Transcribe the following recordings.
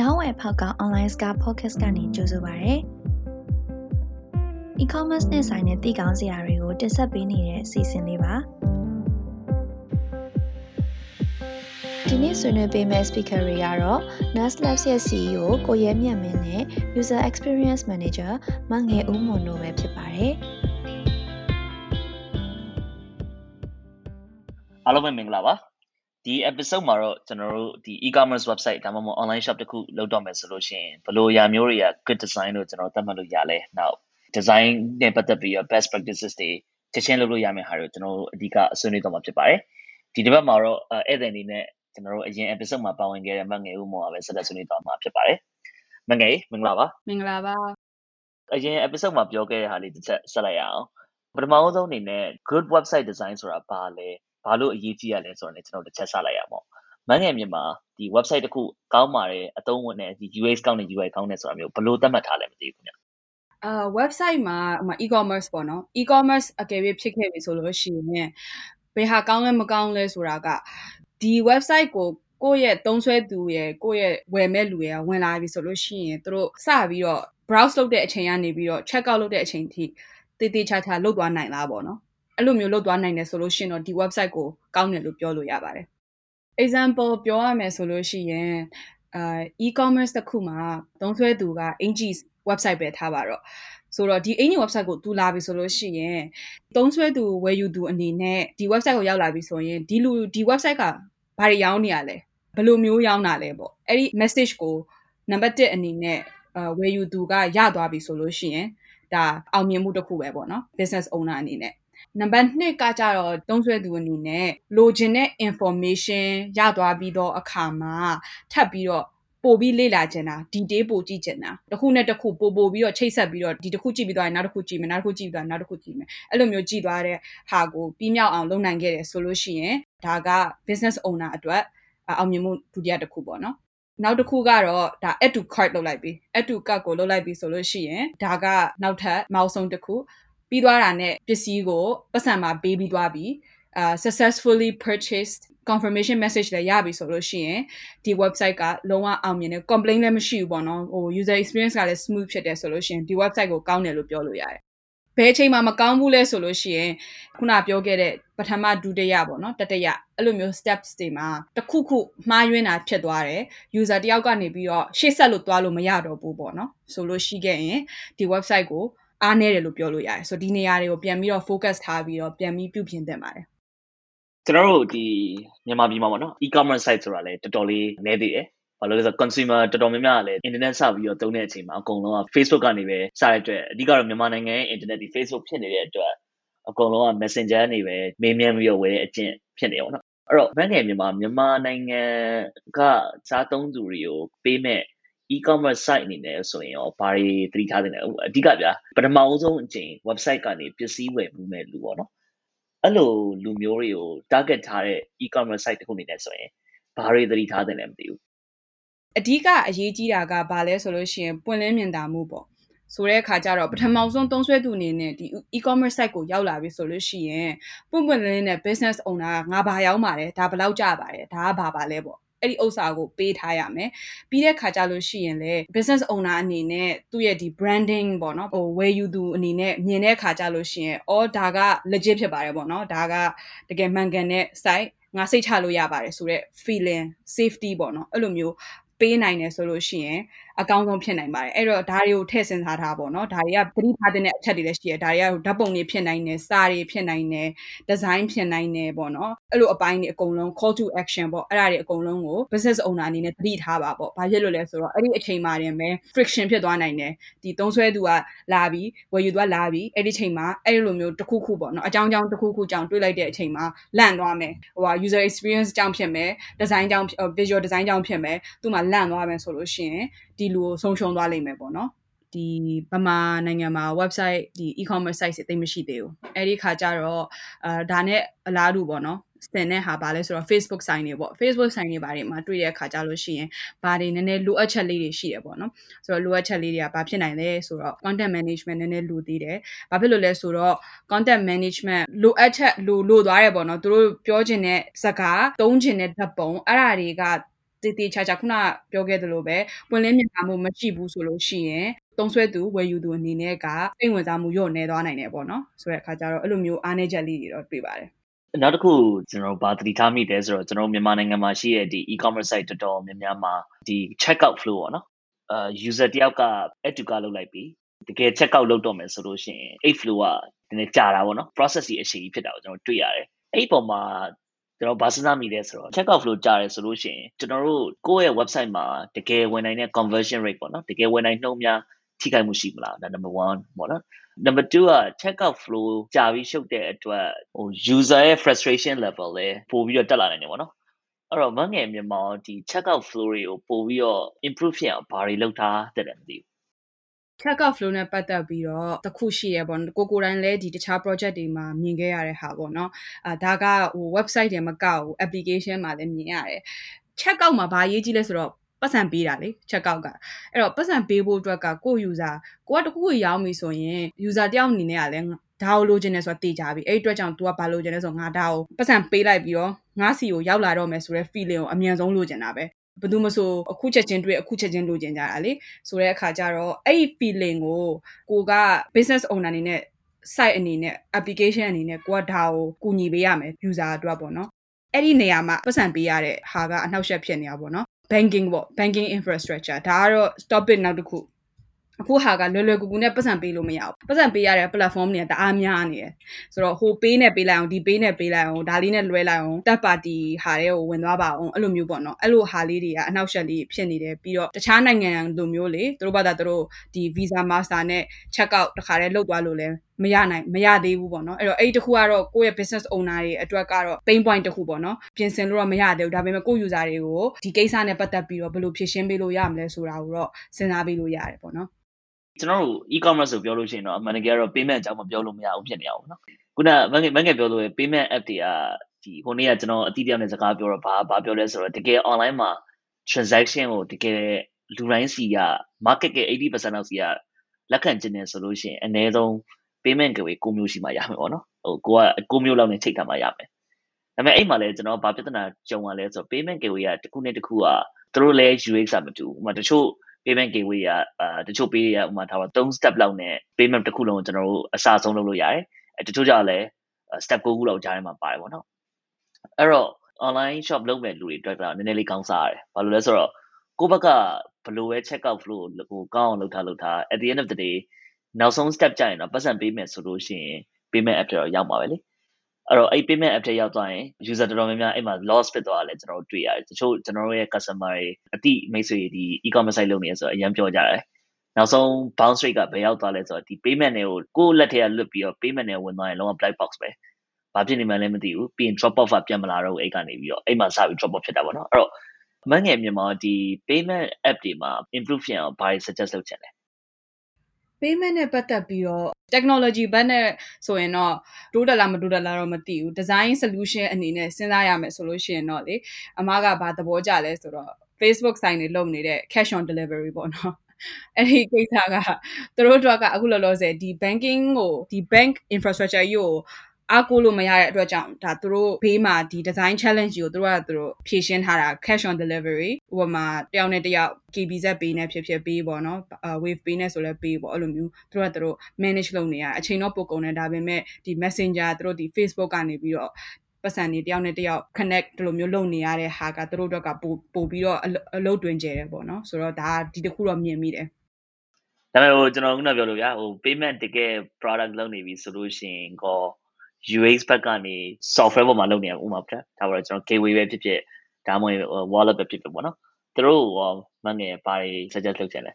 ရောင်းဝယ်ဖောက်က online စကား podcast ကနေကြိုဆိုပါရစေ။ e-commerce နဲ့ဆိုင်တဲ့တည်ကောင်းစရာတွေကိုတင်ဆက်ပေးနေတဲ့အစီအစဉ်လေးပါ။ဒီနေ့ဆွေးနွေးပေးမယ့် speaker တွေကတော့ Nest Labs ရဲ့ CEO ကိုရဲမြတ်မင်းနဲ့ User Experience Manager မငယ်ဦးမွန်တို့ပဲဖြစ်ပါတယ်။အားလုံးပဲမင်္ဂလာပါ။ ဒီ episode မှာတော့ကျွန်တော်တို့ဒီ e-commerce website ဒါမှမဟုတ် online shop တစ်ခုလုပ်တော့မယ်ဆိုလို့ရှိရင်ဘယ်လိုအရာမျိုးတွေက good design လို့ကျွန်တော်သတ်မှတ်လို့ရလဲ။ Now design နဲ့ပတ်သက်ပြီးတော့ best practices တွေချက်ချင်းလုပ်လို့ရမယ့်ဟာတွေကိုကျွန်တော်တို့အဓိကဆွေးနွေးတော့မှာဖြစ်ပါတယ်။ဒီတစ်ပတ်မှာတော့ဧည့်သည်အနေနဲ့ကျွန်တော်တို့အရင် episode မှာပါဝင်ခဲ့တဲ့မငယ်ဦးမော်ကပဲဆက်လက်ဆွေးနွေးတော့မှာဖြစ်ပါတယ်။မငယ်မင်္ဂလာပါ။မင်္ဂလာပါ။အရင် episode မှာပြောခဲ့တဲ့ဟာလေးတစ်ချက်ဆက်လိုက်ရအောင်။ပထမဆုံးအနေနဲ့ good website design ဆိုတာဘာလဲ ဘာလို့အရေးကြီးရလဲဆိုတာလည်းကျွန်တော်တစ်ချက်စလိုက်ရအောင်။မန်းငယ်မြန်မာဒီ website တစ်ခုကောင်းပါတယ်အသုံးဝင်တယ်ဒီ UX ကောင်းတယ် UI ကောင်းတယ်ဆိုတာမျိုးဘယ်လိုသတ်မှတ်ထားလဲမသိဘူးခင်ဗျ။အာ website မှာ e-commerce ပေါ့နော် e-commerce အကယ်၍ဖြစ်ခဲ့ပြီဆိုလို့ရှိရင်ဘယ်ဟာကောင်းလဲမကောင်းလဲဆိုတာကဒီ website ကိုကိုယ့်ရဲ့သုံးဆွဲသူရဲ့ကိုယ့်ရဲ့ဝယ်မဲ့လူရဲ့ဝင်လာပြီဆိုလို့ရှိရင်တို့စပြီးတော့ browse လုပ်တဲ့အချိန်ကနေပြီးတော့ check out လုပ်တဲ့အချိန်ထိတည်တည်ချာချာလုပ်သွားနိုင်လားပေါ့နော် အဲ့လိုမျိုးလုပ်သွားနိုင်တယ်ဆိုလို့ရှိရင်တော့ဒီ website ကိုကောင်းတယ်လို့ပြောလို့ရပါတယ် example ပြောရမယ်ဆိုလို့ရှိရင်အာ e-commerce တစ်ခုမှာသုံးစွဲသူက Angie website ပဲထားပါတော့ဆိုတော့ဒီ Angie website ကိုသူလာပြီဆိုလို့ရှိရင်သုံးစွဲသူဝယ်ယူသူအနေနဲ့ဒီ website ကိုရောက်လာပြီဆိုရင်ဒီလူဒီ website ကဘာတွေရောင်းနေရလဲဘယ်လိုမျိုးရောင်းတာလဲပေါ့အဲ့ဒီ message ကိုနံပါတ်1အနေနဲ့ဝယ်ယူသူကရသွားပြီဆိုလို့ရှိရင်ဒါအောင်မြင်မှုတစ်ခုပဲပေါ့နော် business owner အနေနဲ့ နံပါတ်2ကကြတော့သုံးဆွဲသူအနေနဲ့လိုချင်တဲ့ information ရသွားပြီးတော့အခါမှာထပ်ပြီးတော့ပို့ပြီးလေ့လာချင်တာ detail ပို့ကြည့်ချင်တာတစ်ခုနဲ့တစ်ခုပို့ပို့ပြီးတော့ချိတ်ဆက်ပြီးတော့ဒီတစ်ခုကြည့်ပြီးတော့နောက်တစ်ခုကြည့်မယ်နောက်တစ်ခုကြည့်ပြီးတော့နောက်တစ်ခုကြည့်မယ်အဲ့လိုမျိုးကြည့်သွားတဲ့ဟာကိုပြီးမြောက်အောင်လုပ်နိုင်ခဲ့တယ်ဆိုလို့ရှိရင်ဒါက business owner အတွက်အောင်မြင်မှုဒုတိယတစ်ခုပေါ့နော်နောက်တစ်ခုကတော့ဒါ add to cart လုပ်လိုက်ပြီ add to cart ကိုလုပ်လိုက်ပြီဆိုလို့ရှိရင်ဒါကနောက်ထပ်မောက်ဆုံးတစ်ခု ပြီးသွားတာနဲ့ပစ္စည်းကိုပတ်စံမှာပေးပြီးသွားပြီအာ successfully purchased confirmation message လည်းရပြီဆိုလို့ရှိရင်ဒီ website ကလုံးဝအောင်မြင်တယ် complaint လည်းမရှိဘူးပေါ့နော်ဟို user experience ကလည်း smooth ဖြစ်တယ်ဆိုလို့ရှိရင်ဒီ website ကိုကောင်းတယ်လို့ပြောလို့ရတယ်ဘယ်အချိန်မှမကောင်းဘူးလဲဆိုလို့ရှိရင်ခုနပြောခဲ့တဲ့ပထမဒုတိယပေါ့နော်တတိယအဲ့လိုမျိုး steps တွေမှာတစ်ခုခုမှားယွင်းတာဖြစ်သွားတယ် user တယောက်ကနေပြီးတော့ရှေ့ဆက်လို့သွားလို့မရတော့ဘူးပေါ့နော်ဆိုလို့ရှိခဲ့ရင်ဒီ website ကို အားနည်းတယ်လို့ပြောလို့ရတယ်ဆိုဒီနေရာတွေကိုပြန်ပြီးတော့ focus ထားပြီးတော့ပြန်ပြီးပြုပြင်သင့်ပါတယ်ကျွန်တော်တို့ဒီမြန်မာပြည်မှာပေါ့နော် e-commerce site ဆိုတာလည်းတော်တော်လေးနည်းသေးတယ်ဘာလို့လဲဆိုတော့ consumer တော်တော်များများလည်း internet စပြီးတော့သုံးတဲ့အချိန်မှာအကုန်လုံးက Facebook ကနေပဲစတဲ့အတွက်အဓိကတော့မြန်မာနိုင်ငံရဲ့ internet ဒီ Facebook ဖြစ်နေတဲ့အတွက်အကုန်လုံးက Messenger နေပဲမေးမြန်းပြီးတော့ဝယ်တဲ့အကျင့်ဖြစ်နေအောင်နော်အဲ့တော့ဘန်းငယ်မြန်မာမြန်မာနိုင်ငံကစားသုံးသူတွေကိုပေးမဲ့ e-commerce site အနေနဲ့ဆိုရင်ရောဘာတွေသတိထားသင့်လဲအဓိကဗျာပထမအဆုံးအချိန် website ကနေပစ္စည်းဝယ်မှုမဲ့လူပေါ့နော်အဲ့လိုလူမျိုးတွေကို target ထားတဲ့ e-commerce site တစ်ခုအနေနဲ့ဆိုရင်ဘာတွေသတိထားသင့်လဲမသိဘူးအဓိကအရေးကြီးတာကဘာလဲဆိုလို့ရှိရင်ပွင့်လင်းမြင်သာမှုပေါ့ဆိုတဲ့အခါကျတော့ပထမဆုံးသုံးဆွဲသူအနေနဲ့ဒီ e-commerce site ကိုရောက်လာပြီဆိုလို့ရှိရင်ပွင့်ပွင့်လင်းလင်းနဲ့ business owner ကငါဘာရောက်ပါတယ်ဒါဘယ်လောက်ကြပါတယ်ဒါကဘာပါလဲပေါ့ အဲ့ဒီဥစ္စာကိုပေးထားရမယ်ပြီးတဲ့ခါကျလို့ရှိရင်လည်း business owner အနေနဲ့သူ့ရဲ့ဒီ branding ပေါ့နော်ဟိုဝယ်ယူသူအနေနဲ့မြင်တဲ့ခါကျလို့ရှိရင်အော်ဒါက legit ဖြစ်ပါတယ်ပေါ့နော်ဒါကတကယ်မှန်ကန်တဲ့ site ငါစိတ်ချလို့ရပါတယ်ဆိုတော့ feeling safety ပေါ့နော်အဲ့လိုမျိုးပေးနိုင်တယ်ဆိုလို့ရှိရင် အကောင်းဆုံးဖြစ်နိုင်ပါတယ်အဲ့တော့ဒါတွေကိုထည့်စဉ်းစားထားပါတော့ဒါတွေကသတိထားတဲ့အချက်တွေလည်းရှိတယ်ဒါတွေကဓာတ်ပုံတွေဖြစ်နိုင်တယ်စာတွေဖြစ်နိုင်တယ်ဒီဇိုင်းဖြစ်နိုင်တယ်ပေါ့နော်အဲ့လိုအပိုင်းတွေအကုန်လုံး call to action ပေါ့အဲ့ဒါတွေအကုန်လုံးကို business owner အနေနဲ့သတိထားပါပေါ့ဘာဖြစ်လို့လဲဆိုတော့အဲ့ဒီအချိန်မှာတင်ပဲ friction ဖြစ်သွားနိုင်တယ်ဒီသုံးဆွဲသူကလာပြီးဝယ်ယူသွားလာပြီးအဲ့ဒီချိန်မှာအဲ့လိုမျိုးတစ်ခုခုပေါ့နော်အကြောင်းကြောင်းတစ်ခုခုကြောင့်တွေးလိုက်တဲ့အချိန်မှာလန့်သွားမယ်ဟိုဟာ user experience ကြောင့်ဖြစ်မယ် design ကြောင့် visual design ကြောင့်ဖြစ်မယ်သူ့မှာလန့်သွားမယ်ဆိုလို့ရှိရင်ဒီလူကိုဆုံးရှုံးသွားလိမ့်မယ်ပေါ့နော်ဒီဗမာနိုင်ငံမှာ website ဒီ e-commerce site တွေတိတ်မရှိသေးဘူးအဲ့ဒီခါကျတော့အာဒါနဲ့အလားတူပေါ့နော်စတင်တဲ့ဟာပါလဲဆိုတော့ Facebook ဆိုင်တွေပေါ့ Facebook ဆိုင်တွေဘာတွေမှာတွေ့ရတဲ့အခါကြလို့ရှိရင်ဘာတွေနည်းနည်းလိုအပ်ချက်လေးတွေရှိရပေါ့နော်ဆိုတော့လိုအပ်ချက်လေးတွေကဘာဖြစ်နိုင်လဲဆိုတော့ content management နည်းနည်းလိုသေးတယ်ဘာဖြစ်လို့လဲဆိုတော့ content management လိုအပ်ချက်လိုလိုသွားတယ်ပေါ့နော်သူတို့ပြောချင်တဲ့စကားသုံးချင်တဲ့ဓာတ်ပုံအဲ့ဒါတွေက တည်တည်ချာချာခုနပြောခဲ့သလိုပဲပွင့်လင်းမြင်သာမှုမရှိဘူးဆိုလို့ရှိရင်သုံးဆွဲသူဝယ်ယူသူအနေနဲ့ကစိတ်ဝင်စားမှုညော့နေသွားနိုင်တယ်ပေါ့နော်ဆိုတဲ့အခါကျတော့အဲ့လိုမျိုးအားနည်းချက်လေးတွေတော့တွေ့ပါတယ်နောက်တစ်ခုကျွန်တော်ဗာသတိထားမိတယ်ဆိုတော့ကျွန်တော်မြန်မာနိုင်ငံမှာရှိတဲ့ဒီ e-commerce site တော်တော်များများမှာဒီ checkout flow ပေါ့နော်အာ user တယောက်က add to cart လုပ်လိုက်ပြီတကယ် checkout လုပ်တော့မယ်ဆိုလို့ရှိရင်အဲ့ flow ကနည်းနည်းကြာတာပေါ့နော် process ကြီးအရှိကြီးဖြစ်တာကိုကျွန်တော်တွေ့ရတယ်အဲ့ပုံမှာ ကျွန်တော်ဗာစနာမိလဲဆိုတော့ check out flow ကြားရဲဆိုလို့ရှိရင်ကျွန်တော်တို့ကိုယ့်ရဲ့ website မှာတကယ်ဝင်နိုင်တဲ့ conversion rate ပေါ့နော်တကယ်ဝင်နိုင်နှုန်းများထိခိုက်မှုရှိမလားဒါ number 1ပေါ့နော် number 2က check out flow ကြာပြီးရှုပ်တဲ့အတွက်ဟို user ရဲ့ frustration level လည်းပိုပြီးတော့တက်လာနိုင်တယ်ပေါ့နော်အဲ့တော့မငယ်မြန်မာဒီ check out flow တွေကိုပို့ပြီးတော့ improve ဖြစ်အောင်ဘာတွေလုပ်ထားတဲ့တယ်မသိဘူး check out flow နဲ့ပတ်သက်ပြီးတော့တခုရှိရပေါ့ကိုကိုတိုင်းလည်းဒီတခြား project တွေမှာမြင်ခဲ့ရတဲ့ဟာပေါ့နော်အာဒါကဟို website တွေမကောက်ဘူး application မှာလည်းမြင်ရတယ် check out မှာဘာရေးကြည့်လဲဆိုတော့ပတ်စံပေးတာလေ check out ကအဲ့တော့ပတ်စံပေးဖို့အတွက်ကကို user ကိုကတခုကိုရောင်းပြီဆိုရင် user တယောက်အနေနဲ့ကလည်းဒါကိုလိုချင်တယ်ဆိုတာသိကြပြီအဲ့အတွက်ကြောင့် तू ကဘာလိုချင်လဲဆိုတော့ငါဒါကိုပတ်စံပေးလိုက်ပြီးတော့ငါစီကိုရောက်လာတော့မယ်ဆိုတဲ့ feeling ကိုအမြန်ဆုံးလိုချင်တာပဲ ဘယ်သူမဆိုအခုချက်ချင်းတွေ့အခုချက်ချင်းလိုချင်ကြတာလေဆိုတဲ့အခါကျတော့အဲ့ဒီ feeling ကိုကိုက business owner အနေနဲ့ site အနေနဲ့ application အနေနဲ့ကိုကဒါကိုကူညီပေးရမယ် user အတွက်ပေါ့နော်အဲ့ဒီနေရာမှာပတ်စံပေးရတဲ့ဟာကအနှောက်အယှက်ဖြစ်နေတာပေါ့နော် banking ပေါ့ banking infrastructure ဒါကတော့ topic နောက်တစ်ခု အခုဟာကလွယ်လွယ်ကူကူနဲ့ပတ်စံပေးလို့မရဘူးပတ်စံပေးရတဲ့ platform တွေကတအားများနေတယ်ဆိုတော့ဟိုပေးနဲ့ပေးလိုက်အောင်ဒီပေးနဲ့ပေးလိုက်အောင်ဒါလေးနဲ့လွှဲလိုက်အောင်တက်ပါတီဟာတွေကိုဝင်သွားပါအောင်အဲ့လိုမျိုးပေါ့နော်အဲ့လိုဟာလေးတွေကအနောက်ရှက်လေးဖြစ်နေတယ်ပြီးတော့တခြားနိုင်ငံလိုမျိုးလေသူတို့ဘာသာသူတို့ဒီ visa master နဲ့ check out တခါတည်းလုပ်သွားလို့လဲမရနိုင်မရသေးဘူးပေါ့နော်အဲ့တော့အဲ့ဒီတစ်ခုကတော့ကိုယ့်ရဲ့ business owner တွေအတွက်ကတော့ pain point တစ်ခုပေါ့နော်ပြင်ဆင်လို့တော့မရသေးဘူးဒါပေမဲ့ကိုယ့် user တွေကိုဒီကိစ္စနဲ့ပတ်သက်ပြီးတော့ဘယ်လိုဖြေရှင်းပေးလို့ရမလဲဆိုတာကိုတော့စဉ်းစားပေးလို့ရတယ်ပေါ့နော် ကျွန်တော်တို့ e-commerce ဆိုပြောလို့ရှိရင်တော့အမှန်တကယ်တော့ payment အကြောင်းမပြောလို့မရဘူးဖြစ်နေအောင်ပေါ့နော်ခုနမငယ်မငယ်ပြောလို့ payment app တွေကဒီဟိုနေ့ကကျွန်တော်အတိအကျနဲ့စကားပြောတော့ဘာဘာပြောလဲဆိုတော့တကယ် online မှာ transaction ကိုတကယ်လူတိုင်းစီက market က80%လောက်စီကလက်ခံကျင်နေဆိုလို့ရှိရင်အနည်းဆုံး payment ကိုကိုမျိုးရှိမှရမယ်ပေါ့နော်ဟိုကိုကကိုမျိုးလောက်နဲ့ချိန်ထားမှရမယ်ဒါပေမဲ့အဲ့မှာလည်းကျွန်တော်ဘာပြဿနာကြုံရလဲဆိုတော့ payment gateway ကတစ်ခုနဲ့တစ်ခုကသူတို့လည်း UX ကမတူဘူးဥပမာတချို့ payment gateway ကအာတချို့ pay ရဥပမာထားပါ3 step လောက်နဲ့ payment တစ်ခုလုံးကိုကျွန်တော်တို့အစားဆုံးလုပ်လို့ရတယ်အဲတချို့ကြလည်း step 9ခုလောက်ကြားထဲမှာပါတယ်ပေါ့နော်အဲ့တော့ online shop လုပ်မဲ့လူတွေအတွက်ကနည်းနည်းလေးကောင်းစားရတယ်ဘာလို့လဲဆိုတော့ကိုယ့်ဘက်ကဘယ်လိုပဲ check out flow ကိုကောင်းအောင်လုပ်ထားလုပ်ထား at the end of the day နောက်ဆုံး step ကြရင်တော့ပတ်စံပေးမယ်ဆိုလို့ရှိရင် payment app တော့ရောက်ပါပဲလေ အဲ့တော့အဲ့ payment app ထဲရောက်သွားရင် user တော်တော်များများအဲ့မှာ loss ဖြစ်သွားတယ်ကျွန်တော်တို့တွေ့ရတယ်တချို့ကျွန်တော်တို့ရဲ့ customer တွေအတိမိတ်ဆွေဒီ e-commerce site လုပ်နေရဆိုတော့အရင်ပြောကြတယ်နောက်ဆုံး bounce rate ကဘယ်ရောက်သွားလဲဆိုတော့ဒီ payment တွေကိုကိုယ့်လက်ထဲကလွတ်ပြီးတော့ payment တွေဝင်သွားရင်လုံးဝ black box ပဲဘာဖြစ်နေမှန်းလည်းမသိဘူးပြီးရင် drop off ကပြန်မလာတော့ဘူးအဲ့ကနေပြီးတော့အဲ့မှာစပြီး drop off ဖြစ်တာပေါ့နော်အဲ့တော့မငယ်မြန်မာဒီ payment app တွေမှာ improve ဖြစ်အောင်ဘာတွေ suggest လုပ်ချင်လဲ payment နဲ့ပတ်သက်ပြီးတော့ technology ဘက်နဲ့ဆိုရင်တော့တိုးတက်လားမတိုးတက်လားတော့မသိဘူး design solution အနေနဲ့စဉ်းစားရမယ်ဆိုလို့ရှိရင်တော့လေအမကဘာသဘောကျလဲဆိုတော့ Facebook ဆိုင်တွေလုပ်နေတဲ့ cash on delivery ပေါ့နော်အဲ့ဒီကိစ္စကသူတို့တို့ကအခုလောလောဆယ်ဒီ banking ကိုဒီ bank infrastructure ကြီးကို အားကိုးလို့မရတဲ့အတွက်ကြောင့်ဒါသူတို့ဘေးမှာဒီ design challenge ကိုသူတို့ကသူတို့ဖြည့်ရှင်းထားတာ cash on delivery ဥပမာတယောက်နဲ့တယောက် KBZ ပေးနေဖြစ်ဖြစ်ပေးပေါ့နော် wave ပေးနေဆိုလဲပေးပေါ့အဲ့လိုမျိုးသူတို့ကသူတို့ manage လုပ်နေရအချိန်တော့ပိုကုန်တယ်ဒါပေမဲ့ဒီ messenger သူတို့ဒီ Facebook ကနေပြီးတော့ပတ်စံနေတယောက်နဲ့တယောက် connect ဒီလိုမျိုးလုပ်နေရတဲ့ဟာကသူတို့တော့ကပို့ပို့ပြီးတော့အလုပ်တွင်ကျတယ်ပေါ့နော်ဆိုတော့ဒါဒီတစ်ခုတော့မြင်မိတယ်ဒါပေမဲ့ဟိုကျွန်တော်ခုနပြောလို့ဗျာဟို payment တကယ် product လုပ်နေပြီဆိုလို့ရှိရင်ကော UX ဘက်ကနေ software ပေါ်မှာလုပ်နေရဥမာပြဒါပေါ်တော့ကျွန်တော် gateway ပဲဖြစ်ဖြစ်ဒါမှမဟုတ် wallet ပဲဖြစ်ဖြစ်ပေါ့နော်သူတို့ရောမငယ်ဘာတွေ suggest လုပ်ချင်လဲ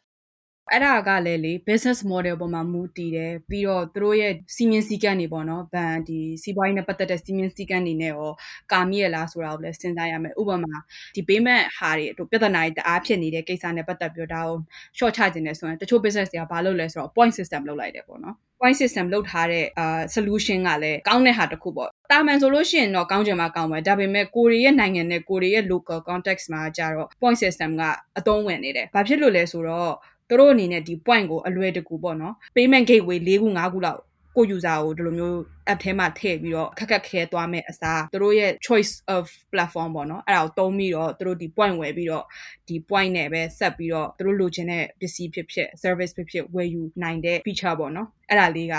အဲ့ဒါကလည်းလေ business model ပေါ်မှာမူတည်တယ်ပြီးတော့သူတို့ရဲ့စီမင်းစည်းကမ်းတွေပေါ့နော်ဘန်ဒီစီးပွားရေးနဲ့ပတ်သက်တဲ့စီမင်းစည်းကမ်းတွေနဲ့ရောကာမိရလားဆိုတာကိုလည်းစဉ်းစားရမယ်ဥပမာဒီ payment ဟာတွေတို့ပြဿနာတွေတအားဖြစ်နေတဲ့ကိစ္စနဲ့ပတ်သက်ပြီးတော့ဒါကို short ချခြင်းနဲ့ဆိုရင်တချို့ business တွေကဘာလုပ်လဲဆိုတော့ point system လုပ်လိုက်တယ်ပေါ့နော် point system လုပ်ထားတဲ့အာ solution ကလည်းကောင်းတဲ့ဟာတစ်ခုပေါ့တာမန်ဆိုလို့ရှိရင်တော့ကောင်းချင်မှကောင်းမယ်ဒါပေမဲ့ကိုရီးရဲ့နိုင်ငံနဲ့ကိုရီးရဲ့ local context မှာကြတော့ point system ကအသုံးဝင်နေတယ်ဘာဖြစ်လို့လဲဆိုတော့ သူတို့အနေနဲ့ဒီ point ကိုအလွယ်တကူပေါ့နော် payment gateway ၄ခု၅ခုလောက်ကို user ကိုဒီလိုမျိုး app ထဲမှာထည့်ပြီးတော့ခက်ခက်ခဲသွားမဲ့အစားသူတို့ရဲ့ choice of platform ပေါ့နော်အဲ့ဒါကိုသုံးပြီးတော့သူတို့ဒီ point ဝယ်ပြီးတော့ဒီ point နဲ့ပဲဆက်ပြီးတော့သူတို့လိုချင်တဲ့ပစ္စည်းဖြစ်ဖြစ် service ဖြစ်ဖြစ်ဝယ်ယူနိုင်တဲ့ feature ပေါ့နော်အဲ့ဒါလေးက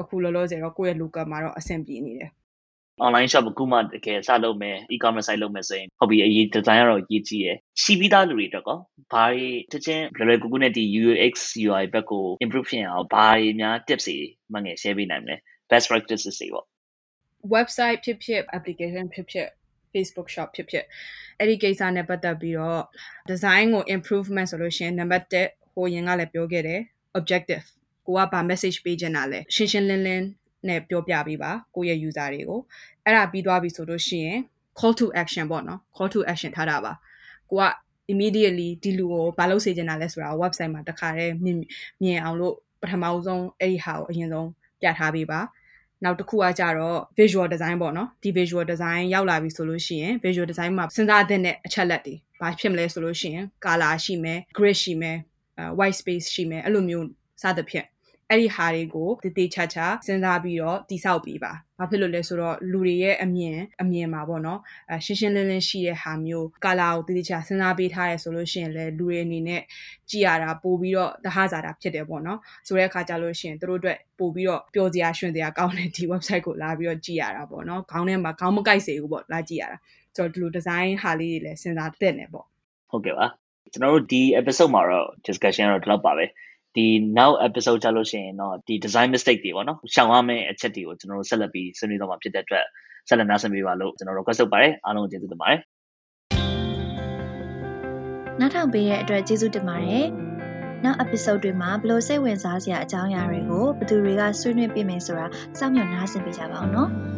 အခုလောလောဆယ်တော့ကိုယ့်ရဲ့ local မှာတော့အဆင်ပြေနေတယ် online shop အခုမှတကယ်စလုပ်မယ် e-commerce site လုပ်မယ်ဆိုရင်ဟုတ်ပြီအရေး design ကတော့ရေးကြည့်ရယ်ရှိပြီးသားလူတွေအတွက်ကောဘာတွေတချင်းလွယ်လွယ်ကူကူနဲ့ဒီ UX UI ဘက်ကို improve ဖြစ်အောင်ဘာတွေများ tips တွေမှငယ် share ပေးနိုင်မလဲ best practices တွေပေါ့ website ဖြစ်ဖြစ် application ဖြစ်ဖြစ် Facebook shop ဖြစ်ဖြစ်အဲ့ဒီကိစ္စနဲ့ပတ်သက်ပြီးတော့ design ကို improvement ဆိုလို့ရှိရင် number 1ဟိုရင်ကလည်းပြောခဲ့တယ် objective ကိုကဘာ message ပေးချင်တာလဲရှင်းရှင်းလင်းလင်း နဲ့ပြောပြပေးပါကိုယ့်ရဲ့ user တွေကိုအဲ့ဒါပြီးသွားပြီဆိုလို့ရှိရင် call to action ပေါ့နော် call to action ထားတာပါကိုက immediately ဒီလူကိုဘာလုပ်စေချင်တာလဲဆိုတာ website မှာတခါတည်းမြင်မြင်အောင်လို့ပထမဆုံးအဲ့ဒီဟာကိုအရင်ဆုံးပြထားပေးပါနောက်တစ်ခုကကြတော့ visual design ပေါ့နော်ဒီ visual design ရောက်လာပြီဆိုလို့ရှိရင် visual design မှာစဉ်းစားတဲ့အချက်လက်တွေဘာဖြစ်မလဲဆိုလို့ရှိရင် color ရှိမယ် grid ရှိမယ် white space ရှိမယ်အဲ့လိုမျိုးစသဖြင့် အဲ့ဒီဟာတွေကိုတည်တည်ချာချာစဉ်းစားပြီးတော့တိဆောက်ပြီးပါ။ဘာဖြစ်လို့လဲဆိုတော့လူတွေရဲ့အမြင်အမြင်မှာပေါ့နော်။အဲရှင်းရှင်းလင်းလင်းရှိတဲ့ဟာမျိုးကာလာကိုတည်တည်ချာစဉ်းစားပေးထားရဆိုလို့ရှိရင်လည်းလူတွေအနေနဲ့ကြည်ရတာပို့ပြီးတော့တဟဇာတာဖြစ်တယ်ပေါ့နော်။ဆိုတဲ့အခါကျလို့ရှိရင်တို့အတွက်ပို့ပြီးတော့ပျော်စရာရွှင်စရာကောင်းတဲ့ဒီ website ကိုလာပြီးတော့ကြည်ရတာပေါ့နော်။ခေါင်းထဲမှာခေါင်းမကိုက်စေဘူးပေါ့လာကြည့်ရတာ။ဆိုတော့ဒီလို design ဟာလေးတွေလည်းစဉ်းစားသင့်တယ်ပေါ့။ဟုတ်ကဲ့ပါကျွန်တော်တို့ဒီ episode မှာတော့ discussion ကတော့ဒီလောက်ပါပဲ ဒီ now episode ကြလို့ရှိရင်တော့ဒီ design mistake တွေပေါ့နော်ရှောင်ရမယ့်အချက်တွေကိုကျွန်တော်တို့ဆက်လက်ပြီးဆွေးနွေးတော့မှာဖြစ်တဲ့အတွက်ဆက်လက်နားဆင်ပေးပါလို့ကျွန်တော် request လုပ်ပါတယ်အားလုံးကိုကျေးဇူးတင်ပါတယ်နောက်ထောင်ပေးတဲ့အတွက်ကျေးဇူးတင်ပါတယ်နောက် episode တွေမှာဘယ်လိုစိတ်ဝင်စားစရာအကြောင်းအရာတွေကိုဘယ်သူတွေကဆွေးနွေးပြမယ်ဆိုတာစောင့်မျှော်နားဆင်ပေးကြပါအောင်နော်